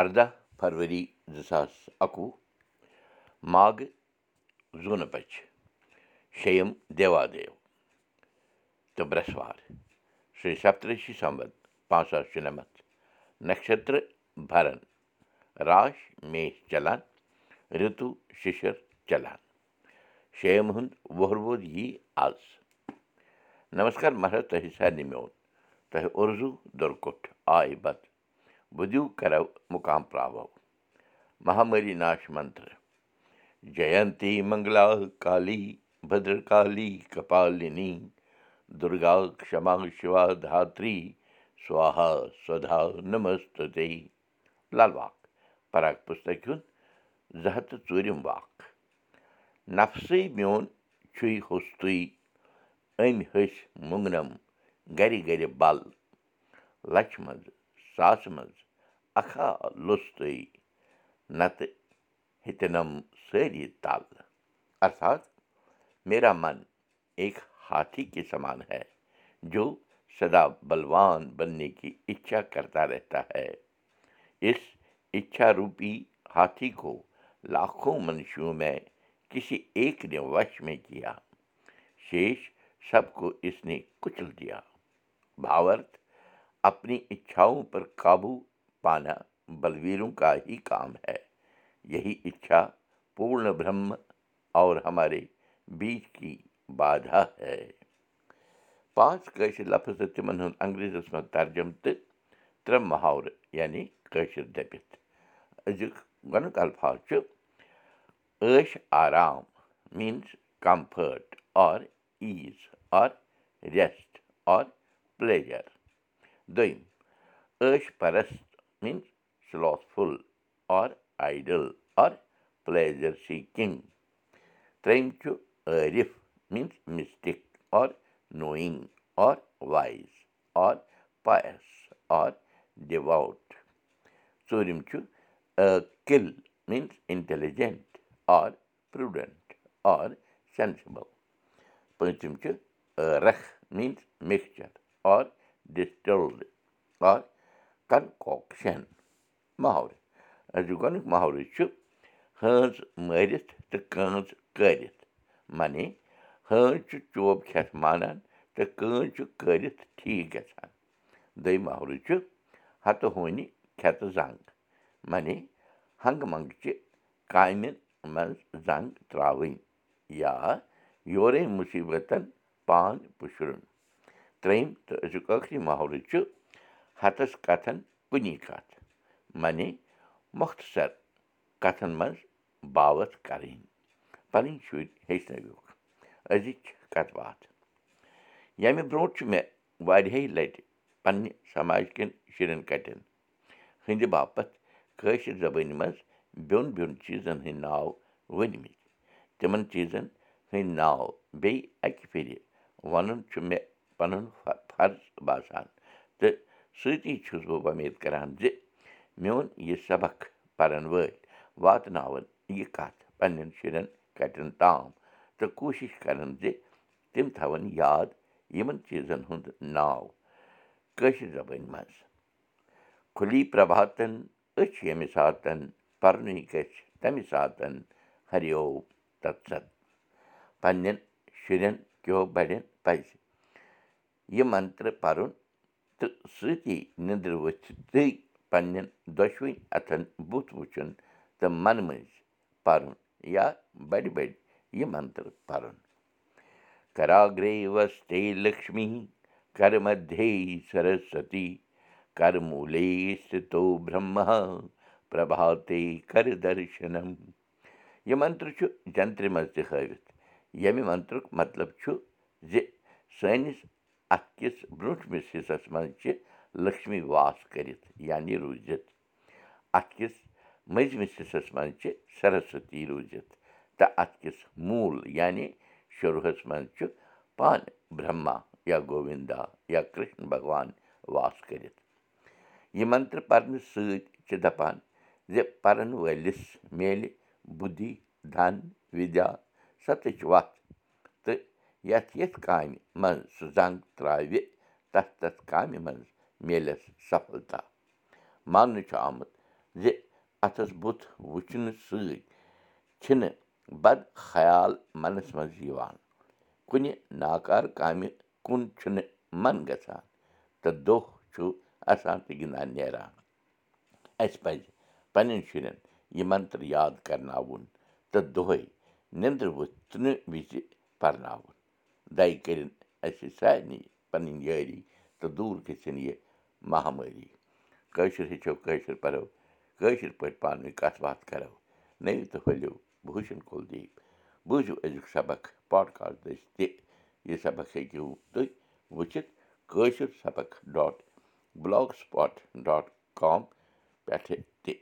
اَرداہ فرؤری زٕ ساس اَکوُہ ماگہٕ زوٗنہٕ بَچہِ شیٚیِم دیوادیو تہٕ برٛٮ۪سوار شرٛی سپترشی سمبد پانٛژھ ساس شُنَمَتھ نَشترٕ بَرَن راش میش چلان رِتوٗ شِشر چلان شیٚیِم ہُنٛد وُہروُد یی آز نمسکار مہراج تۄہہِ سارنٕے میون تۄہہِ اُرزوٗ دُرکُٹھ آے بتہٕ بہٕ دِیِو کرو مُقام پراو مہامری ناش منتر جینتی منگلا کالی بدر کالی کپالنی دُرگا کما شِوا دھاتری سوہا سدا نمست لل واق پُستک ہُنٛد زٕ ہَتھ تہٕ ژوٗرِم واق نفسٕے میون چھُے ہوٚستُے أمۍ ۂسۍ مۄنٛگنم گرِ گرِ بل لچھِ منٛز ساسہٕ منٛز اکھا لوٚستُے نتہٕ ہیٚتنم سٲری تل ارتھات میرا من ایک ہاتھی کے سمان ہے جو سدا بلوان بننے کی اچھا کرتا رہتا ہے اس اچھا روپی ہاتھی کو لاکھوں منشیوں میں کسی ایک نے وش میں کیا شیش سب کو اس نے کچل دیا بھاورتھ اپنی اچھاؤں قابو پانا بلویروں کا ہی کام ہے یہی اچھا پورن برہم بیچ کی ہے پانٛژھ کٲشِر لفظ تِمن ہُنٛد انگریٖزس منٛز ترجُم تہٕ ترٛےٚ محاورٕ یعنی کٲشِر دٔپِتھ أزیُک گۄڈنیُک الفاظ چھُ عٲش آرام means comfort or ease or rest or پرست means slothful or or pleasure seeking ترٛیٚیِم چھُ عٲرِف means mystic or knowing or wise or pious or devout ژوٗرِم چھُ کِل means intelligent or prudent or sensible concoction محورٕ أزیُک گۄڈنیُک محورٕ چھُ ہٲنز مٲرِتھ تہٕ کٲنٛز کٲرِتھ معنی ہٲنز چھُ چوب کھٮ۪تھ مانان تہٕ کٲنٛز چھُ کٲرِتھ ٹھیٖک گژھان دوٚیِم محرٕ چھُ ہتہٕ ہونہِ کھٮ۪تہٕ زنٛگ معنی ہنٛگہٕ منٛگہٕ چہِ کامہِ منٛز زنٛگ ترٛاوٕنۍ یا یورے مُصیٖبتن پان پُشرُن ترٛیٚیِم تہٕ أزیُک ٲخری محرٕ چھُ ہتس کتھن کُنی کتھ معنی مۄختصر کتھن منٛز باوتھ کرٕنۍ پنٕنۍ شُرۍ ہیٚچھنٲوِکھ أزِچ کتھ باتھ ییٚمہِ برونٛٹھ چھُ مےٚ واریاہہِ لٹہِ پننہِ سماج کٮ۪ن شُرٮ۪ن کٹٮ۪ن ہٕنٛدِ باپتھ کٲشِر زبٲنۍ منٛز بیوٚن بیوٚن چیٖزن ہٕنٛدۍ ناو ؤنمٕتۍ تِمن چیٖزن ہٕنٛدۍ ناو بیٚیہِ اکہِ پھِرِ ونُن چھُ مےٚ پنُن فرض باسان تہٕ سۭتی چھُس بہٕ وۄمید کران زِ میون یہِ سبق پرن وٲلۍ واتناوَن یہِ کَتھ پنٛنٮ۪ن شُرٮ۪ن کَٹٮ۪ن تام تہٕ کوٗشِش کَرَن زِ تِم تھاوَن یاد یِمَن چیٖزَن ہُنٛد ناو کٲشِر زبٲنۍ منٛز کھُلی پرٛباتَن أچھ ییٚمہِ ساتَن پَرنُے گژھِ تَمہِ ساتَن ہریو تَتھ پنٛنٮ۪ن شُرٮ۪ن کیو بَڑٮ۪ن پَزِ یہِ منترٕ پَرُن تہٕ سۭتی نِندرِ ؤتھِتھٕے پنٛنٮ۪ن دۄشوٕنی اَتھن بُتھ وٕچھُن تہٕ منہٕ مٔنٛزۍ پَرُن یا بَڑِ بَڑِ یہِ منتر پَرُن کراگرے وستے لکشمی کر مدے سرسوتی کر موٗلے سِتو برٛہما پرٛباتے کر درشنم یہِ منتر چھُ جنترِ منٛز تہِ ہٲوِتھ ییٚمہِ منترُک مطلب چھُ زِ سٲنِس اَتھ کِس برٛونٛٹھمِس حِصَس منٛز چھِ لکشمی واس کٔرِتھ یعنی روٗزِتھ۔ اَتھ کِس مٔنٛزمِس حِصَس منٛز چھِ سرسوتی روٗزِتھ تہٕ اَتھ کِس موٗل یعنی شُروٗہَس منٛز چھُ پانہٕ برٛہما یا گووِندا یا کِرٛشن بھگوان واس کٔرِتھ۔ یہِ منتر پَرنہٕ سۭتۍ چھِ دَپان زِ پَرن وٲلِس میلہِ بُدھی دھن وِدیا سَتٕچ وَتھ یَتھ یَتھ کامہِ منٛز سُہ زنٛگ ترٛاوِ تَتھ تَتھ کامہِ منٛز میلٮ۪س سفلتا ماننہٕ چھُ آمُت زِ اَتھَس بُتھ وٕچھنہٕ سۭتۍ چھِنہٕ بد خیال منَس منٛز یِوان کُنہِ ناکار کامہِ کُن چھُنہٕ من گژھان تہٕ دۄہ چھُ اَسان تہٕ گِنٛدان نیران اَسہِ پَزِ پنٛنٮ۪ن شُرٮ۪ن یہِ منتر یاد کَرناوُن تہٕ دۄہَے نیٚنٛدرٕ وۄتھنہٕ وِزِ پَرناوُن دَے کٔرِنۍ اَسہِ سارنٕے پَنٕنۍ یٲری تہٕ دوٗر گٔژھِنۍ یہِ مہامٲری کٲشُر ہیٚچھو کٲشُر پَرو کٲشِر پٲٹھۍ پانہٕ ؤنۍ کَتھ باتھ کَرو نٔوِو تہٕ پھٔلِو بوٗشَن کُلدیپ بوٗزِو أزیُک سبق پاڈکاسٹ دٔسۍ تہِ یہِ سبق ہیٚکِو تُہۍ وٕچھِتھ کٲشُر سبق dot blogspot dot com پٮ۪ٹھٕ تہِ